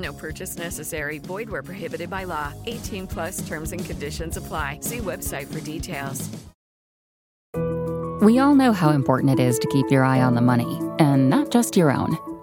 No purchase necessary. Void where prohibited by law. 18 plus terms and conditions apply. See website for details. We all know how important it is to keep your eye on the money, and not just your own.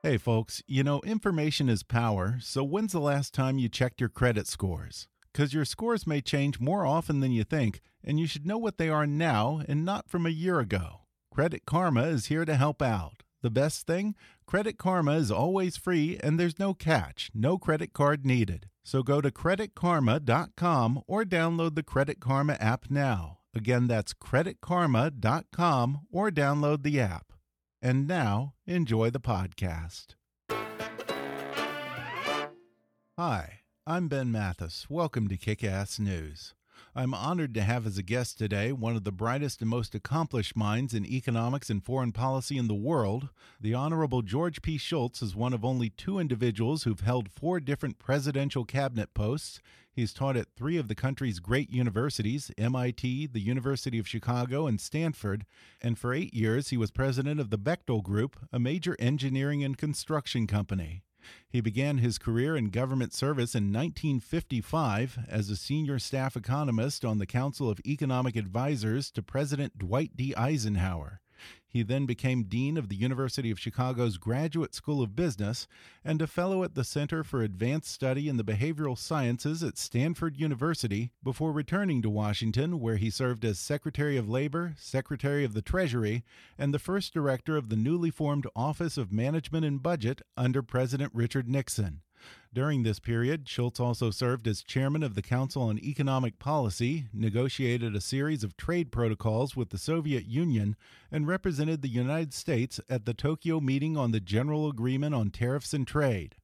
Hey, folks, you know, information is power, so when's the last time you checked your credit scores? Because your scores may change more often than you think, and you should know what they are now and not from a year ago. Credit Karma is here to help out. The best thing? Credit Karma is always free and there's no catch, no credit card needed. So go to creditkarma.com or download the Credit Karma app now. Again, that's creditkarma.com or download the app. And now, enjoy the podcast. Hi, I'm Ben Mathis. Welcome to Kick Ass News. I'm honored to have as a guest today one of the brightest and most accomplished minds in economics and foreign policy in the world. The Honorable George P. Shultz is one of only two individuals who've held four different presidential cabinet posts. He's taught at three of the country's great universities MIT, the University of Chicago, and Stanford. And for eight years, he was president of the Bechtel Group, a major engineering and construction company. He began his career in government service in 1955 as a senior staff economist on the Council of Economic Advisers to President Dwight D. Eisenhower. He then became Dean of the University of Chicago's Graduate School of Business and a Fellow at the Center for Advanced Study in the Behavioral Sciences at Stanford University before returning to Washington, where he served as Secretary of Labor, Secretary of the Treasury, and the first director of the newly formed Office of Management and Budget under President Richard Nixon. During this period, Shultz also served as chairman of the Council on Economic Policy, negotiated a series of trade protocols with the Soviet Union, and represented the United States at the Tokyo meeting on the General Agreement on Tariffs and Trade.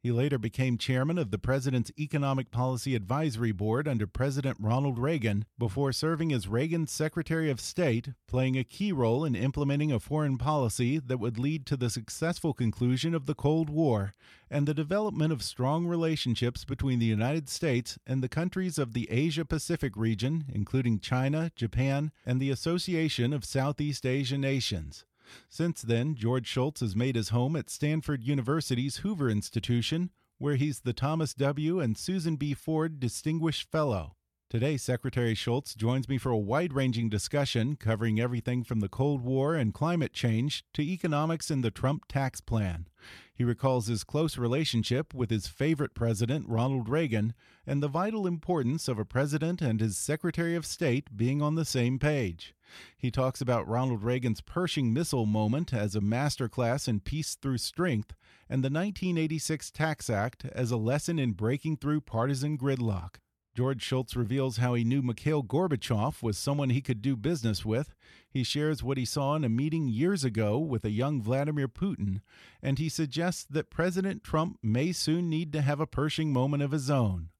He later became chairman of the President's Economic Policy Advisory Board under President Ronald Reagan before serving as Reagan's Secretary of State, playing a key role in implementing a foreign policy that would lead to the successful conclusion of the Cold War and the development of strong relationships between the United States and the countries of the Asia Pacific region, including China, Japan, and the Association of Southeast Asian Nations. Since then, George Shultz has made his home at Stanford University's Hoover Institution, where he's the Thomas W. and Susan B. Ford Distinguished Fellow. Today, Secretary Shultz joins me for a wide ranging discussion covering everything from the Cold War and climate change to economics and the Trump tax plan. He recalls his close relationship with his favorite president, Ronald Reagan, and the vital importance of a president and his Secretary of State being on the same page. He talks about Ronald Reagan's Pershing missile moment as a masterclass in peace through strength, and the 1986 Tax Act as a lesson in breaking through partisan gridlock. George Shultz reveals how he knew Mikhail Gorbachev was someone he could do business with. He shares what he saw in a meeting years ago with a young Vladimir Putin, and he suggests that President Trump may soon need to have a Pershing moment of his own.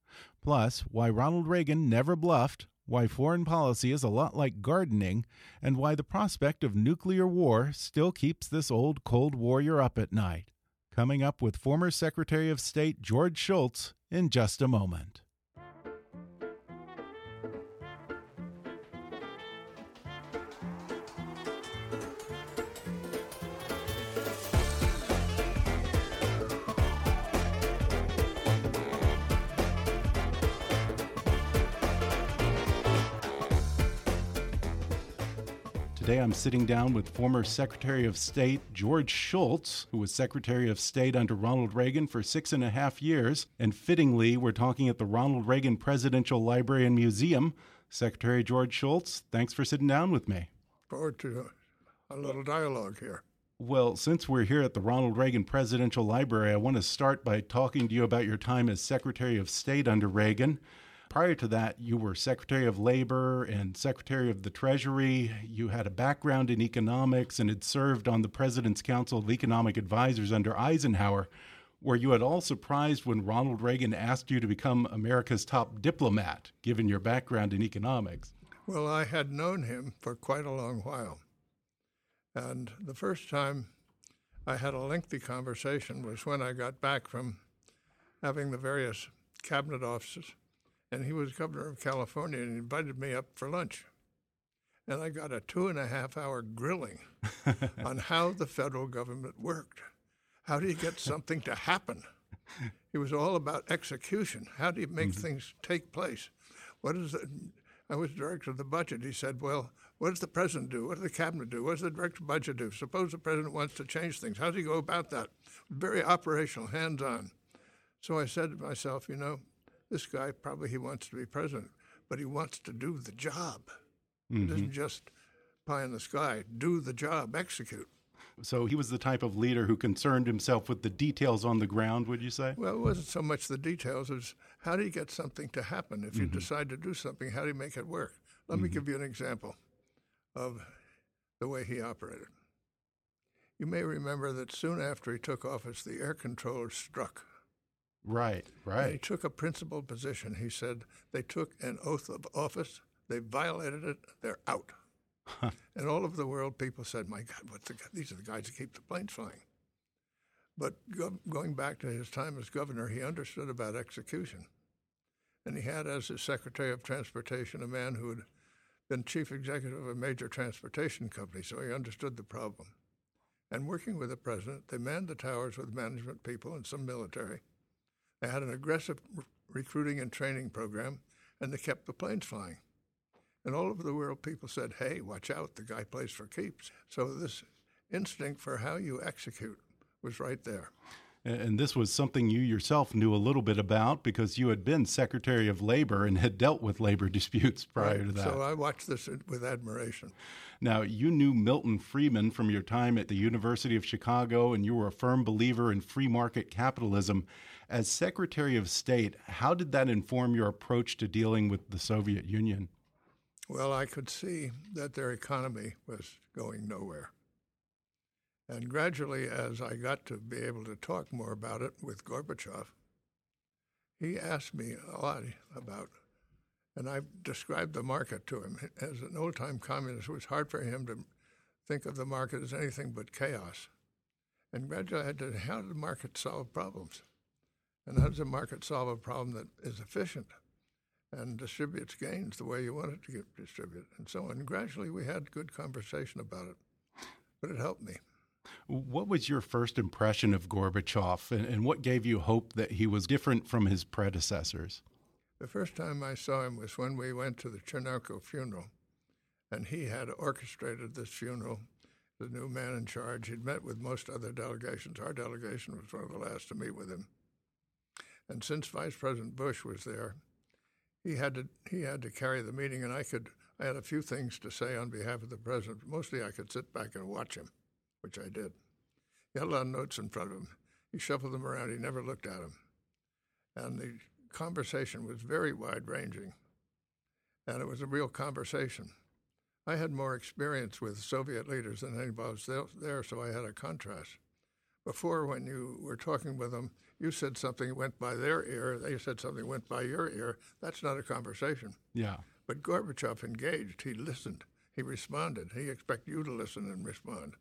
Plus, why Ronald Reagan never bluffed, why foreign policy is a lot like gardening, and why the prospect of nuclear war still keeps this old Cold Warrior up at night. Coming up with former Secretary of State George Shultz in just a moment. Today I'm sitting down with former Secretary of State George Shultz, who was Secretary of State under Ronald Reagan for six and a half years. And fittingly, we're talking at the Ronald Reagan Presidential Library and Museum. Secretary George Shultz, thanks for sitting down with me. Forward to a little dialogue here. Well, since we're here at the Ronald Reagan Presidential Library, I want to start by talking to you about your time as Secretary of State under Reagan. Prior to that, you were Secretary of Labor and Secretary of the Treasury. You had a background in economics and had served on the President's Council of Economic Advisors under Eisenhower. Were you at all surprised when Ronald Reagan asked you to become America's top diplomat, given your background in economics? Well, I had known him for quite a long while. And the first time I had a lengthy conversation was when I got back from having the various cabinet offices. And he was governor of California and invited me up for lunch. And I got a two and a half hour grilling on how the federal government worked. How do you get something to happen? It was all about execution. How do you make mm-hmm. things take place? What is the, I was director of the budget. He said, Well, what does the president do? What does the cabinet do? What does the director of budget do? Suppose the president wants to change things. How does he go about that? Very operational, hands on. So I said to myself, you know, this guy probably he wants to be president, but he wants to do the job. Mm-hmm. It isn't just pie in the sky. Do the job, execute. So he was the type of leader who concerned himself with the details on the ground, would you say? Well, it wasn't so much the details as how do you get something to happen? If you mm-hmm. decide to do something, how do you make it work? Let mm-hmm. me give you an example of the way he operated. You may remember that soon after he took office, the air controllers struck. Right, right. And he took a principled position. He said they took an oath of office, they violated it, they're out. and all over the world, people said, "My God, what's the, these are the guys that keep the planes flying." But go, going back to his time as governor, he understood about execution, and he had as his Secretary of Transportation a man who had been chief executive of a major transportation company, so he understood the problem. And working with the president, they manned the towers with management people and some military. They had an aggressive re- recruiting and training program, and they kept the planes flying. And all over the world, people said, hey, watch out, the guy plays for keeps. So this instinct for how you execute was right there. And this was something you yourself knew a little bit about because you had been Secretary of Labor and had dealt with labor disputes prior right. to that. So I watched this with admiration. Now, you knew Milton Friedman from your time at the University of Chicago, and you were a firm believer in free market capitalism. As Secretary of State, how did that inform your approach to dealing with the Soviet Union? Well, I could see that their economy was going nowhere. And gradually, as I got to be able to talk more about it with Gorbachev, he asked me a lot about, and I described the market to him. As an old time communist, it was hard for him to think of the market as anything but chaos. And gradually, I had to, how does the market solve problems? And how does the market solve a problem that is efficient and distributes gains the way you want it to get distributed, and so on? And gradually, we had good conversation about it, but it helped me. What was your first impression of Gorbachev, and, and what gave you hope that he was different from his predecessors? The first time I saw him was when we went to the Chernenko funeral, and he had orchestrated this funeral. The new man in charge. He'd met with most other delegations. Our delegation was one of the last to meet with him. And since Vice President Bush was there, he had to he had to carry the meeting, and I could I had a few things to say on behalf of the president. Mostly, I could sit back and watch him which I did. He had a lot of notes in front of him. He shuffled them around. He never looked at them. And the conversation was very wide ranging. And it was a real conversation. I had more experience with Soviet leaders than anybody else there, so I had a contrast. Before, when you were talking with them, you said something went by their ear, they said something went by your ear. That's not a conversation. Yeah. But Gorbachev engaged. He listened. He responded. He expected you to listen and respond.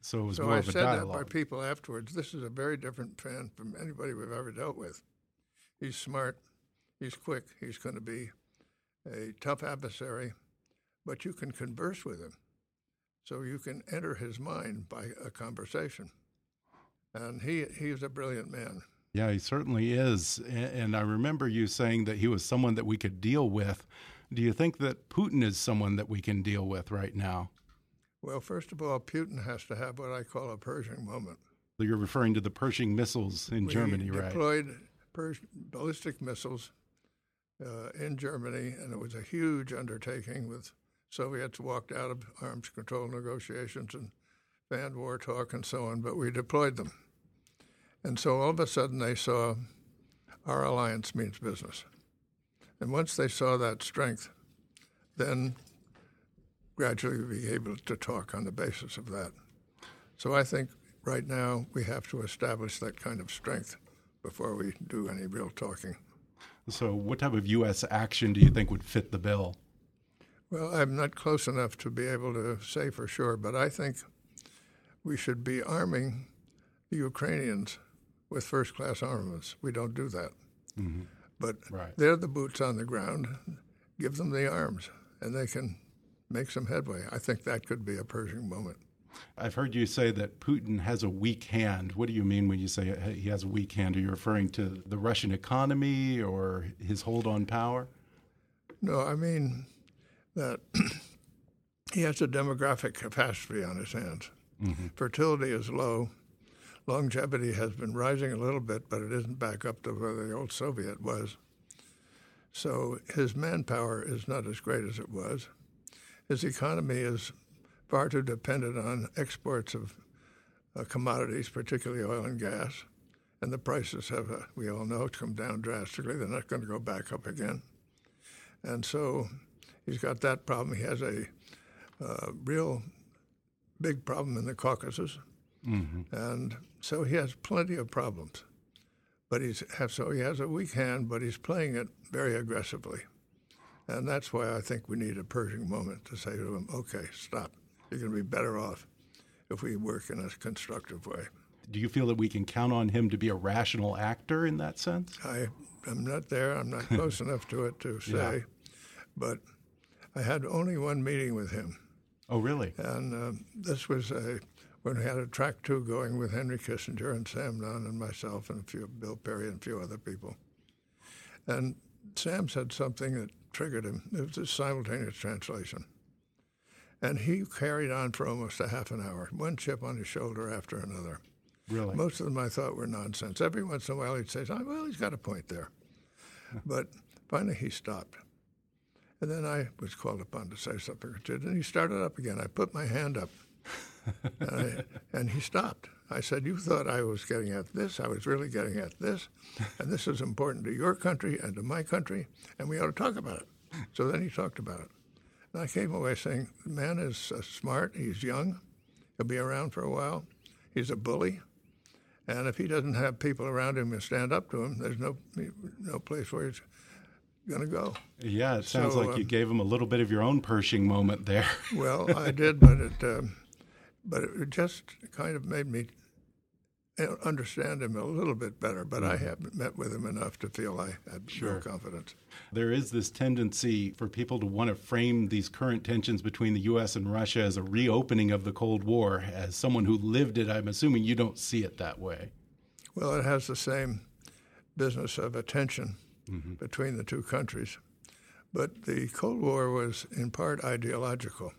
So it was so more I of a said dialogue. that by people afterwards. This is a very different fan from anybody we've ever dealt with. He's smart. He's quick. He's going to be a tough adversary, but you can converse with him. So you can enter his mind by a conversation. And he, he is a brilliant man. Yeah, he certainly is. And I remember you saying that he was someone that we could deal with. Do you think that Putin is someone that we can deal with right now? Well, first of all, Putin has to have what I call a Pershing moment. You're referring to the Pershing missiles in we Germany, right? deployed Pers- ballistic missiles uh, in Germany, and it was a huge undertaking with Soviets walked out of arms control negotiations and banned war talk and so on, but we deployed them. And so all of a sudden they saw our alliance means business. And once they saw that strength, then gradually be able to talk on the basis of that. So I think right now we have to establish that kind of strength before we do any real talking. So, what type of U.S. action do you think would fit the bill? Well, I'm not close enough to be able to say for sure, but I think we should be arming the Ukrainians with first class armaments. We don't do that. Mm-hmm. But right. they're the boots on the ground. Give them the arms, and they can make some headway. I think that could be a Pershing moment. I've heard you say that Putin has a weak hand. What do you mean when you say he has a weak hand? Are you referring to the Russian economy or his hold on power? No, I mean that he has a demographic catastrophe on his hands. Mm-hmm. Fertility is low. Longevity has been rising a little bit, but it isn't back up to where the old Soviet was. So his manpower is not as great as it was. His economy is far too dependent on exports of uh, commodities, particularly oil and gas. And the prices have, uh, we all know, come down drastically. They're not going to go back up again. And so he's got that problem. He has a uh, real big problem in the Caucasus. Mm-hmm. And so he has plenty of problems. But he's so he has a weak hand, but he's playing it very aggressively. And that's why I think we need a Pershing moment to say to him, okay, stop. You're going to be better off if we work in a constructive way. Do you feel that we can count on him to be a rational actor in that sense? I am not there. I'm not close enough to it to say. Yeah. But I had only one meeting with him. Oh, really? And um, this was a, when we had a track two going with Henry Kissinger and Sam Nunn and myself and a few, Bill Perry and a few other people. And Sam said something that triggered him. It was a simultaneous translation. And he carried on for almost a half an hour, one chip on his shoulder after another. Really? Most of them I thought were nonsense. Every once in a while he'd say, oh, well, he's got a point there. but finally he stopped. And then I was called upon to say something or two. And he started up again. I put my hand up, and, I, and, he stopped. I said, You thought I was getting at this. I was really getting at this. And this is important to your country and to my country, and we ought to talk about it. So then he talked about it. And I came away saying, The man is uh, smart. He's young. He'll be around for a while. He's a bully. And if he doesn't have people around him to stand up to him, there's no, no place where he's going to go. Yeah, it sounds so, like you um, gave him a little bit of your own Pershing moment there. well, I did, but it, um, but it just kind of made me understand him a little bit better. But mm-hmm. I haven't met with him enough to feel I had sure. no confidence. There is this tendency for people to want to frame these current tensions between the U.S. and Russia as a reopening of the Cold War. As someone who lived it, I'm assuming you don't see it that way. Well, it has the same business of attention mm-hmm. between the two countries. But the Cold War was in part ideological.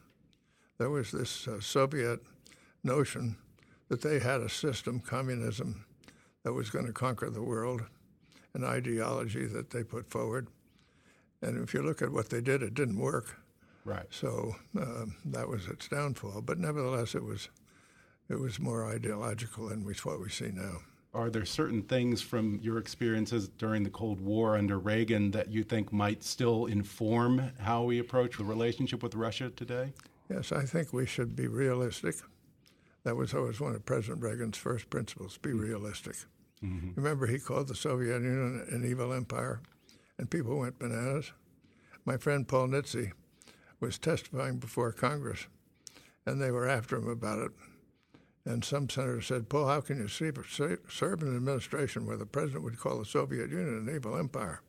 There was this uh, Soviet notion that they had a system, communism, that was going to conquer the world, an ideology that they put forward. And if you look at what they did, it didn't work. Right. So uh, that was its downfall. But nevertheless, it was it was more ideological than we, what we see now. Are there certain things from your experiences during the Cold War under Reagan that you think might still inform how we approach the relationship with Russia today? Yes, I think we should be realistic. That was always one of President Reagan's first principles be mm-hmm. realistic. Mm-hmm. Remember, he called the Soviet Union an evil empire, and people went bananas. My friend Paul Nitze was testifying before Congress, and they were after him about it. And some senator said, Paul, how can you serve in an administration where the president would call the Soviet Union an evil empire?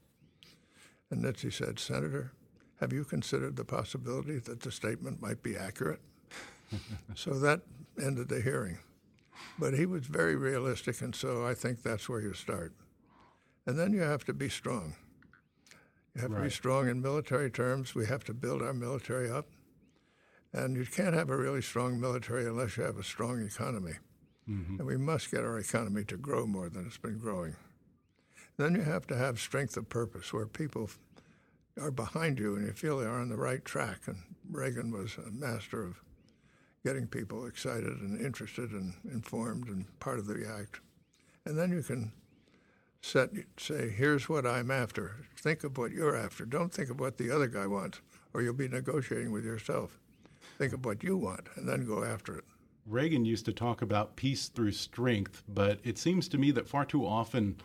And Nitze said, Senator, have you considered the possibility that the statement might be accurate? so that ended the hearing. But he was very realistic, and so I think that's where you start. And then you have to be strong. You have right. to be strong in military terms. We have to build our military up. And you can't have a really strong military unless you have a strong economy. Mm-hmm. And we must get our economy to grow more than it's been growing. Then you have to have strength of purpose, where people are behind you and you feel they are on the right track. And Reagan was a master of getting people excited and interested and informed and part of the act. And then you can set say, here's what I'm after. Think of what you're after. Don't think of what the other guy wants, or you'll be negotiating with yourself. Think of what you want and then go after it. Reagan used to talk about peace through strength, but it seems to me that far too often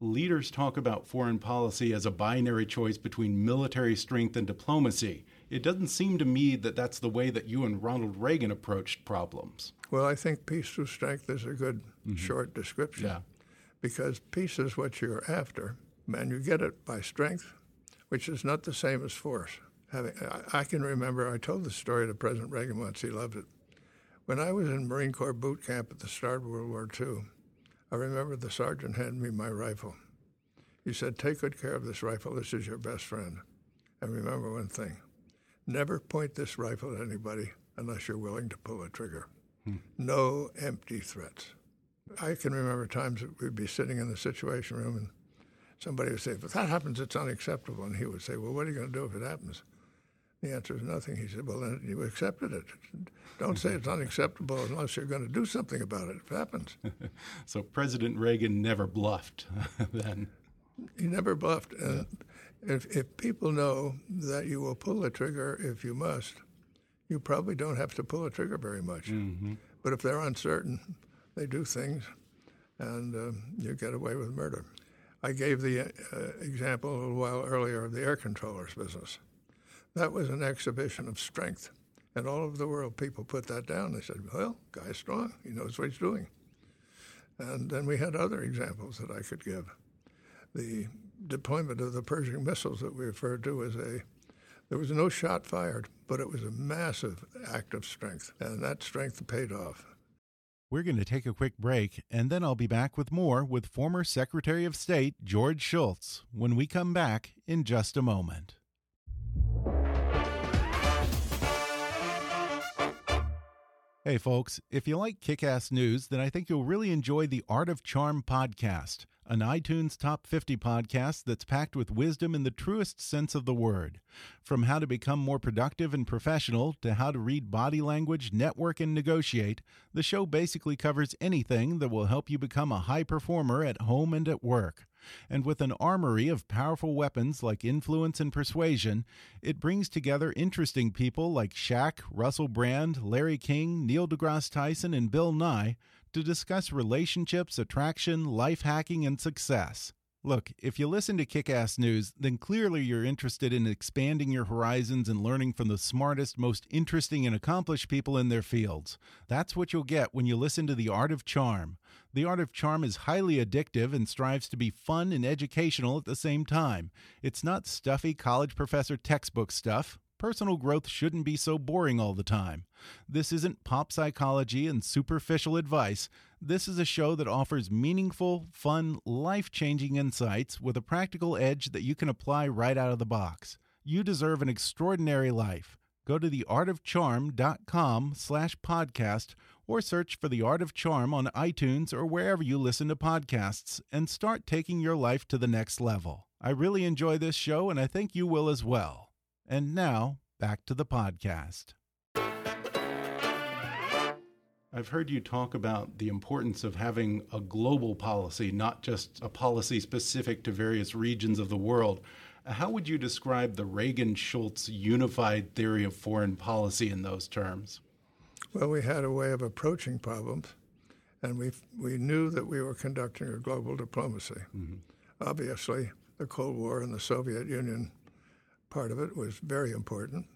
leaders talk about foreign policy as a binary choice between military strength and diplomacy. It doesn't seem to me that that's the way that you and Ronald Reagan approached problems. Well, I think peace through strength is a good mm -hmm. short description. Yeah. Because peace is what you're after, and you get it by strength, which is not the same as force. Having, I, I can remember I told the story to President Reagan once. He loved it. When I was in Marine Corps boot camp at the start of World War II, I remember the sergeant handed me my rifle. He said, Take good care of this rifle. This is your best friend. And remember one thing never point this rifle at anybody unless you're willing to pull a trigger. Hmm. No empty threats. I can remember times that we'd be sitting in the Situation Room and somebody would say, If that happens, it's unacceptable. And he would say, Well, what are you going to do if it happens? The answer is nothing. He said, Well, then you accepted it. Don't say it's unacceptable unless you're going to do something about it if it happens. so President Reagan never bluffed then. He never bluffed. And yeah. If, if people know that you will pull the trigger if you must, you probably don't have to pull a trigger very much. Mm-hmm. But if they're uncertain, they do things, and uh, you get away with murder. I gave the uh, example a little while earlier of the air controllers business. That was an exhibition of strength. And all over the world, people put that down. They said, well, guy's strong. He knows what he's doing. And then we had other examples that I could give. The deployment of the Pershing missiles that we referred to as a, there was no shot fired, but it was a massive act of strength. And that strength paid off. We're going to take a quick break, and then I'll be back with more with former Secretary of State George Shultz when we come back in just a moment. Hey, folks, if you like kick ass news, then I think you'll really enjoy the Art of Charm podcast, an iTunes Top 50 podcast that's packed with wisdom in the truest sense of the word. From how to become more productive and professional to how to read body language, network, and negotiate, the show basically covers anything that will help you become a high performer at home and at work. And with an armory of powerful weapons like influence and persuasion, it brings together interesting people like Shaq, Russell Brand, Larry King, Neil deGrasse Tyson, and Bill Nye to discuss relationships, attraction, life hacking, and success. Look, if you listen to Kick Ass News, then clearly you're interested in expanding your horizons and learning from the smartest, most interesting, and accomplished people in their fields. That's what you'll get when you listen to The Art of Charm. The Art of Charm is highly addictive and strives to be fun and educational at the same time. It's not stuffy college professor textbook stuff. Personal growth shouldn't be so boring all the time. This isn't pop psychology and superficial advice. This is a show that offers meaningful, fun, life changing insights with a practical edge that you can apply right out of the box. You deserve an extraordinary life. Go to theartofcharm.com slash podcast or search for The Art of Charm on iTunes or wherever you listen to podcasts and start taking your life to the next level. I really enjoy this show and I think you will as well. And now, back to the podcast. I've heard you talk about the importance of having a global policy, not just a policy specific to various regions of the world. How would you describe the Reagan Shultz unified theory of foreign policy in those terms? Well, we had a way of approaching problems, and we, we knew that we were conducting a global diplomacy. Mm -hmm. Obviously, the Cold War and the Soviet Union part of it was very important.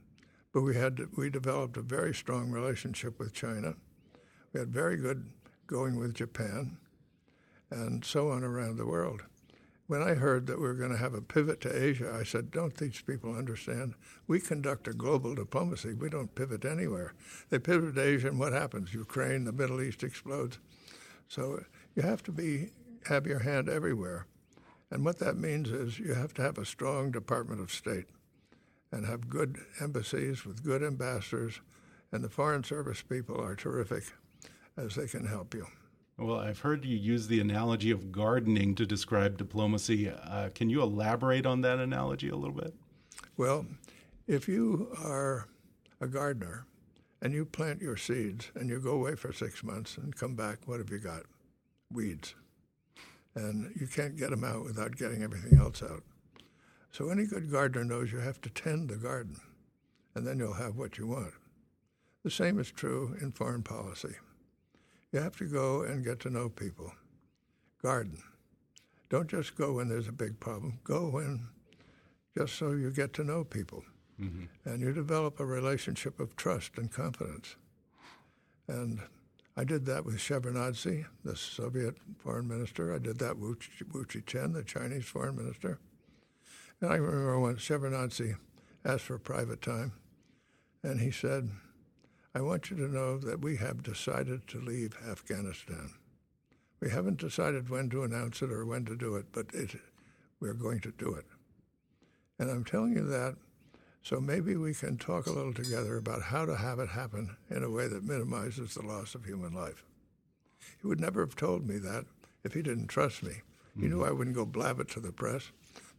But we had to, we developed a very strong relationship with China. We had very good going with Japan, and so on around the world. When I heard that we were going to have a pivot to Asia, I said, "Don't these people understand? We conduct a global diplomacy. We don't pivot anywhere. They pivot to Asia, and what happens? Ukraine, the Middle East explodes. So uh, you have to be have your hand everywhere." And what that means is you have to have a strong Department of State and have good embassies with good ambassadors And the Foreign Service people are terrific as they can help you. Well, I've heard you use the analogy of gardening to describe diplomacy. Uh, can you elaborate on that analogy a little bit? Well, if you are a gardener and you plant your seeds and you go away for six months and come back, what have you got? Weeds. And you can't get them out without getting everything else out. So any good gardener knows you have to tend the garden, and then you'll have what you want. The same is true in foreign policy. You have to go and get to know people. Garden. Don't just go when there's a big problem. Go when just so you get to know people. Mm-hmm. And you develop a relationship of trust and confidence. And I did that with Shevardnadze, the Soviet foreign minister. I did that with Wu Xueqian, the Chinese foreign minister. And I remember when Shevardnadze asked for private time, and he said, I want you to know that we have decided to leave Afghanistan. We haven't decided when to announce it or when to do it, but it, we're going to do it. And I'm telling you that so maybe we can talk a little together about how to have it happen in a way that minimizes the loss of human life. He would never have told me that if he didn't trust me. He mm-hmm. knew I wouldn't go blab it to the press.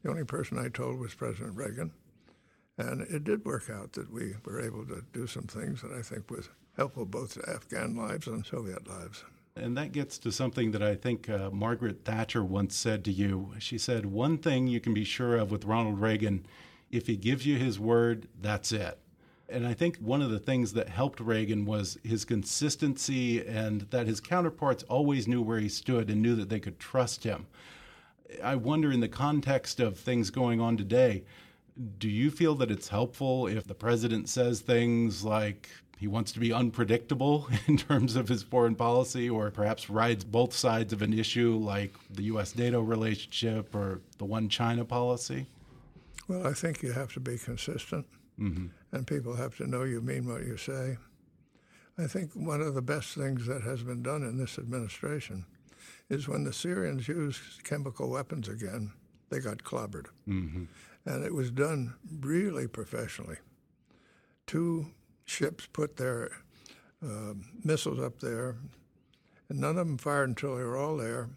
The only person I told was President Reagan. And it did work out that we were able to do some things that I think was helpful both to Afghan lives and Soviet lives. And that gets to something that I think uh, Margaret Thatcher once said to you. She said, One thing you can be sure of with Ronald Reagan if he gives you his word, that's it. And I think one of the things that helped Reagan was his consistency and that his counterparts always knew where he stood and knew that they could trust him. I wonder, in the context of things going on today, do you feel that it's helpful if the president says things like he wants to be unpredictable in terms of his foreign policy, or perhaps rides both sides of an issue like the U.S. NATO relationship or the one China policy? Well, I think you have to be consistent, mm-hmm. and people have to know you mean what you say. I think one of the best things that has been done in this administration is when the Syrians used chemical weapons again, they got clobbered. Mm-hmm. And it was done really professionally. Two ships put their uh, missiles up there, and none of them fired until they were all there.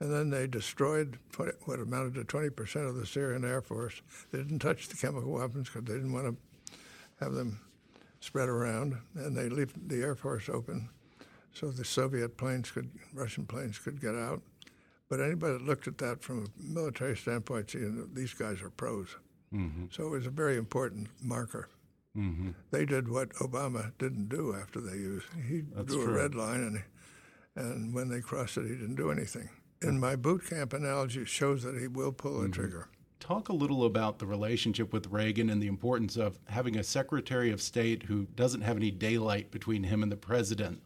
And then they destroyed what amounted to 20% of the Syrian Air Force. They didn't touch the chemical weapons because they didn't want to have them spread around. And they left the Air Force open so the Soviet planes could, Russian planes could get out. But anybody that looked at that from a military standpoint, see, these guys are pros. Mm-hmm. So it was a very important marker. Mm-hmm. They did what Obama didn't do after they used. He That's drew true. a red line, and and when they crossed it, he didn't do anything. In my boot camp analogy, shows that he will pull a mm-hmm. trigger. Talk a little about the relationship with Reagan and the importance of having a Secretary of State who doesn't have any daylight between him and the president.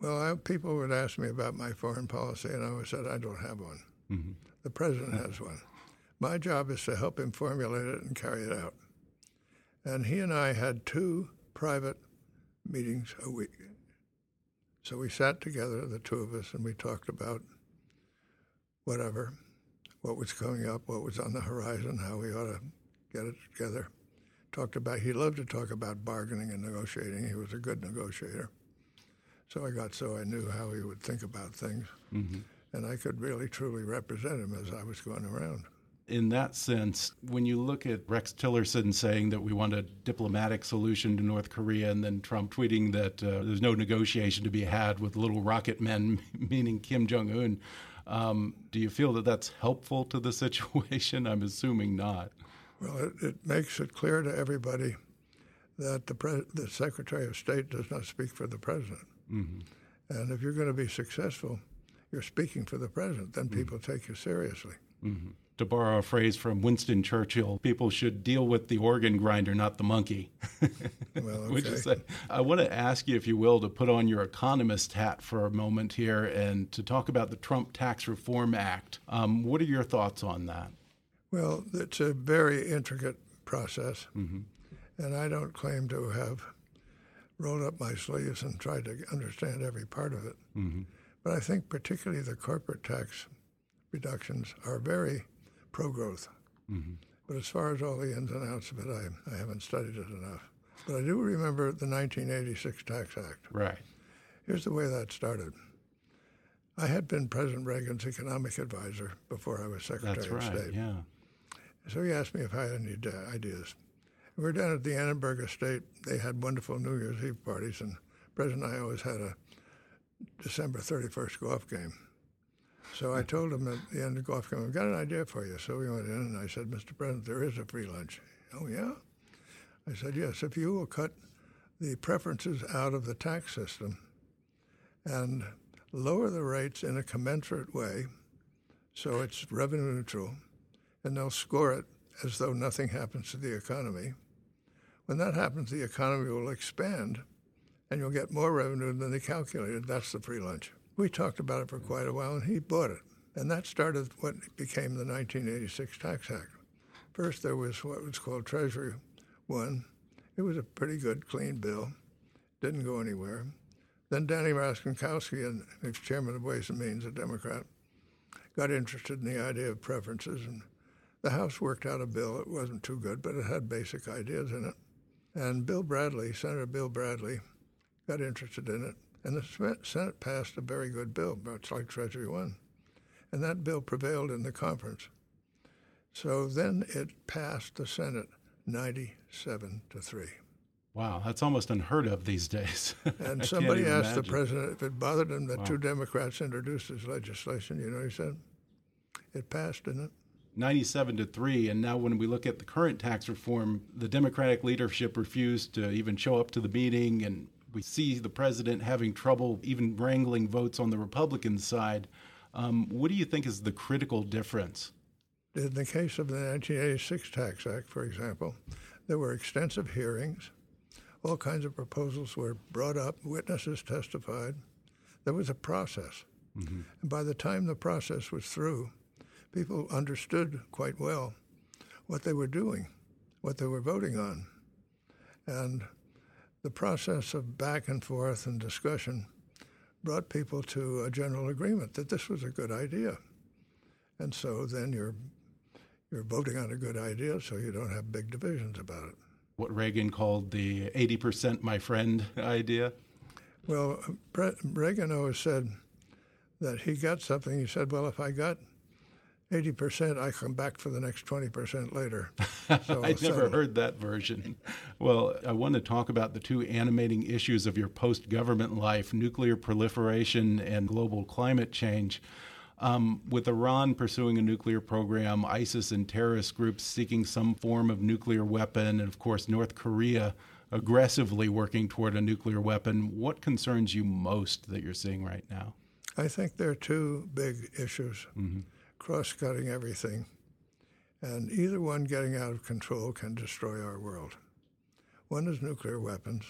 Well, I, people would ask me about my foreign policy, and I always said I don't have one. Mm-hmm. The president has one. My job is to help him formulate it and carry it out. And he and I had two private meetings a week. So we sat together, the two of us, and we talked about whatever, what was coming up, what was on the horizon, how we ought to get it together. Talked about, he loved to talk about bargaining and negotiating. He was a good negotiator. So I got so I knew how he would think about things. Mm-hmm. And I could really truly represent him as I was going around. In that sense, when you look at Rex Tillerson saying that we want a diplomatic solution to North Korea, and then Trump tweeting that uh, there's no negotiation to be had with little rocket men, meaning Kim Jong un, um, do you feel that that's helpful to the situation? I'm assuming not. Well, it, it makes it clear to everybody that the, pre- the Secretary of State does not speak for the president. Mm-hmm. And if you're going to be successful, you're speaking for the president. Then people mm-hmm. take you seriously. Mm-hmm to borrow a phrase from Winston Churchill, people should deal with the organ grinder, not the monkey. well, okay. I want to ask you, if you will, to put on your economist hat for a moment here and to talk about the Trump Tax Reform Act. Um, what are your thoughts on that? Well, it's a very intricate process, mm-hmm. and I don't claim to have rolled up my sleeves and tried to understand every part of it. Mm-hmm. But I think particularly the corporate tax reductions are very pro growth. Mm-hmm. But as far as all the ins and outs of it, I, I haven't studied it enough. but I do remember the 1986 Tax Act. Right. Here's the way that started. I had been President Reagan's economic advisor before I was Secretary That's of right. State. Yeah. So he asked me if I had any ideas. We were down at the Annenberg Estate. They had wonderful New Year's Eve parties, and President and I always had a December 31st golf game. So I mm-hmm. told him at the end of the golf game, I've got an idea for you. So we went in, and I said, Mr. President, there is a free lunch. Oh, yeah? I said, yes, if you will cut the preferences out of the tax system and lower the rates in a commensurate way so it's revenue neutral, and they'll score it as though nothing happens to the economy. When that happens, the economy will expand and you'll get more revenue than they calculated. That's the free lunch. We talked about it for quite a while and he bought it. And that started what became the 1986 Tax Act. First, there was what was called Treasury One. It was a pretty good, clean bill. Didn't go anywhere. Then Danny Rostenkowski, and who's chairman of Ways and Means, a Democrat, got interested in the idea of preferences, and the House worked out a bill. It wasn't too good, but it had basic ideas in it. And Bill Bradley, Senator Bill Bradley, got interested in it, and the Senate passed a very good bill, much like Treasury One. And that bill prevailed in the conference. So then it passed the Senate 97 to 3. Wow, that's almost unheard of these days. And somebody asked the president if it bothered him that Wow. two Democrats introduced this legislation. You know, he said, it passed, didn't it? 97 to 3 and now when we look at the current tax reform the democratic leadership refused to even show up to the meeting and we see the president having trouble even wrangling votes on the republican side um, what do you think is the critical difference In the case of the 1986 Tax Act, for example, there were extensive hearings. All kinds of proposals were brought up, witnesses testified. There was a process. And by the time the process was through, people understood quite well what they were doing, what they were voting on. And the process of back and forth and discussion brought people to a general agreement that this was a good idea. And so then you're you're voting on a good idea, so you don't have big divisions about it. what reagan called the 80% my friend idea Well, Reagan always said that he got something. He said, "Well, if I got 80%, I come back for the next 20% later." So I'd never heard that version. Well, I want to talk about the two animating issues of your post government life nuclear proliferation and global climate change. Um, with Iran pursuing a nuclear program, ISIS and terrorist groups seeking some form of nuclear weapon, and of course, North Korea aggressively working toward a nuclear weapon, what concerns you most that you're seeing right now? I think there are two big issues cross-cutting everything, and either one getting out of control can destroy our world. One is nuclear weapons,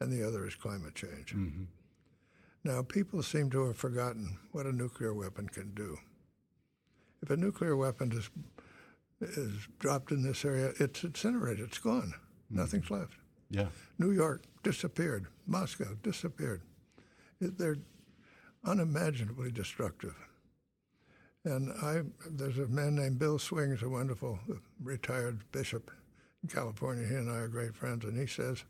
and the other is climate change. Mm-hmm. Now, people seem to have forgotten what a nuclear weapon can do. If a nuclear weapon is, is dropped in this area, it's incinerated, it's gone. Mm-hmm. Nothing's left. Yeah. New York disappeared. Moscow disappeared. They're unimaginably destructive. And I, there's a man named Bill Swings, a wonderful retired bishop in California. He and I are great friends, and he says,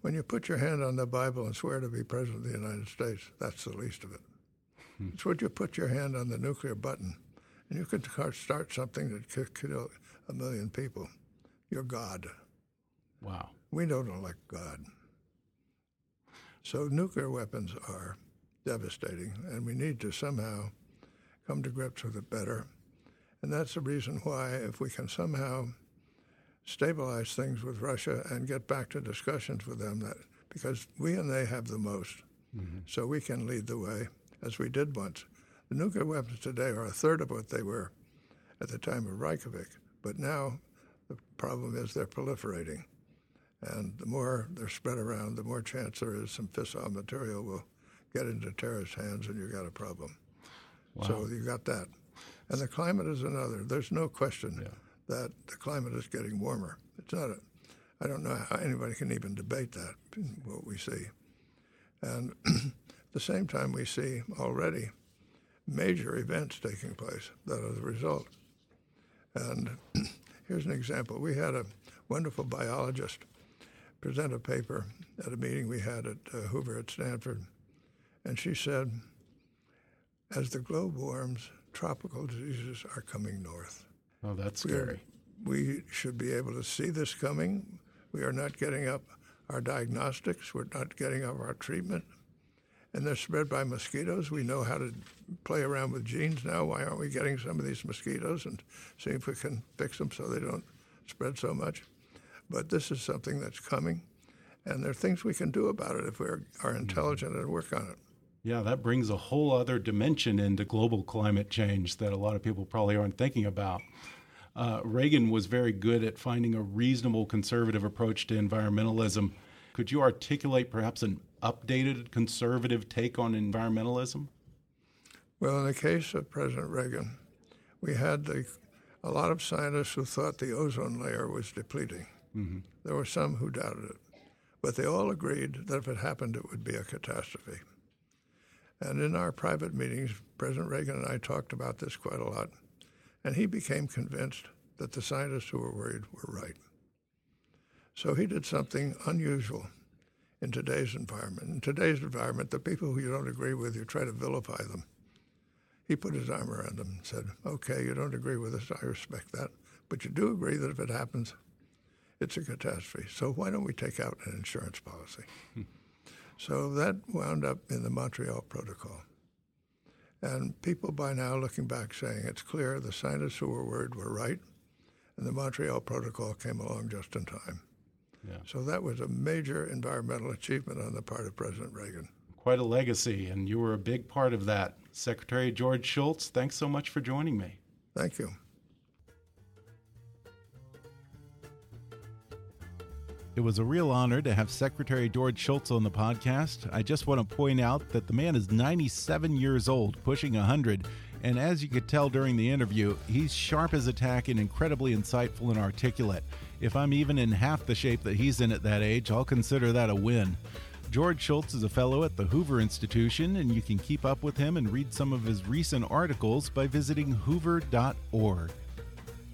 when you put your hand on the Bible and swear to be president of the United States, that's the least of it. Hmm. It's when you put your hand on the nuclear button, and you can start- start something that could kill a million people. You're God. Wow. We don't elect God. So nuclear weapons are devastating, and we need to somehow come to grips with it better. And that's the reason why, if we can somehow stabilize things with Russia and get back to discussions with them, that because we and they have the most, mm-hmm. so we can lead the way, as we did once. The nuclear weapons today are a third of what they were at the time of Reykjavik, but now the problem is they're proliferating. And the more they're spread around, the more chance there is some fissile material will get into terrorist hands and you've got a problem. So you got that. And the climate is another. There's no question that the climate is getting warmer. It's not a, I don't know how anybody can even debate that, what we see. And at the same time, we see already major events taking place that are the result. And here's an example. We had a wonderful biologist present a paper at a meeting we had at uh, Hoover at Stanford, and she said, "As the globe warms, tropical diseases are coming north." Oh, that's We are- scary. we should be able to see this coming. We are not getting up our diagnostics. We're not getting up our treatment. And they're spread by mosquitoes. We know how to play around with genes now. Why aren't we getting some of these mosquitoes and see if we can fix them so they don't spread so much? But this is something that's coming, and there are things we can do about it if we are, are mm-hmm. intelligent and work on it. Yeah, that brings a whole other dimension into global climate change that a lot of people probably aren't thinking about. Uh, Reagan was very good at finding a reasonable conservative approach to environmentalism. Could you articulate perhaps an updated conservative take on environmentalism? Well, in the case of President Reagan, we had the, a lot of scientists who thought the ozone layer was depleting. There were some who doubted it, but they all agreed that if it happened, it would be a catastrophe. And in our private meetings, President Reagan and I talked about this quite a lot, and he became convinced that the scientists who were worried were right. So he did something unusual in today's environment. In today's environment, the people who you don't agree with, you try to vilify them. He put his arm around them and said, Okay, you don't agree with us, I respect that, but you do agree that if it happens, it's a catastrophe. So why don't we take out an insurance policy? so that wound up in the Montreal Protocol. And people by now looking back saying it's clear the scientists who were worried were right, and the Montreal Protocol came along just in time. Yeah. So that was a major environmental achievement on the part of President Reagan. Quite a legacy, and you were a big part of that. Secretary George Shultz, thanks so much for joining me. Thank you. It was a real honor to have Secretary George Shultz on the podcast. I just want to point out that the man is 97 years old, pushing 100. And as you could tell during the interview, he's sharp as a tack and incredibly insightful and articulate. If I'm even in half the shape that he's in at that age, I'll consider that a win. George Shultz is a fellow at the Hoover Institution, and you can keep up with him and read some of his recent articles by visiting hoover.org.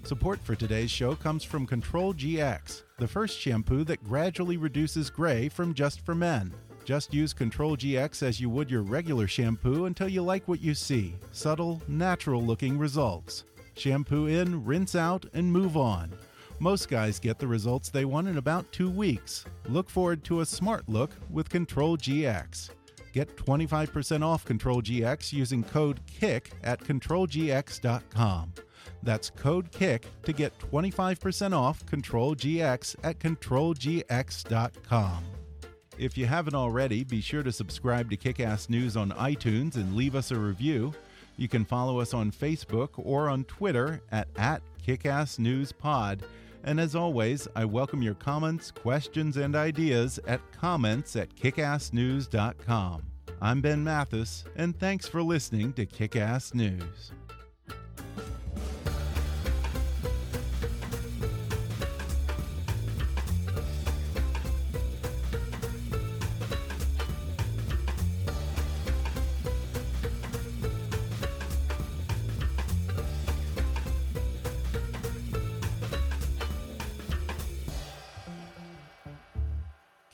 Support for today's show comes from Control GX, the first shampoo that gradually reduces gray from just for men. Just use Control GX as you would your regular shampoo until you like what you see subtle, natural looking results. Shampoo in, rinse out, and move on. Most guys get the results they want in about two weeks. Look forward to a smart look with Control GX. Get 25% off Control GX using code KICK at controlgx.com. That's code KICK to get 25% off Control GX at controlgx.com. If you haven't already, be sure to subscribe to Kickass News on iTunes and leave us a review. You can follow us on Facebook or on Twitter at, at KickassNewsPod. And as always, I welcome your comments, questions, and ideas at comments at kickassnews.com. I'm Ben Mathis, and thanks for listening to Kickass News.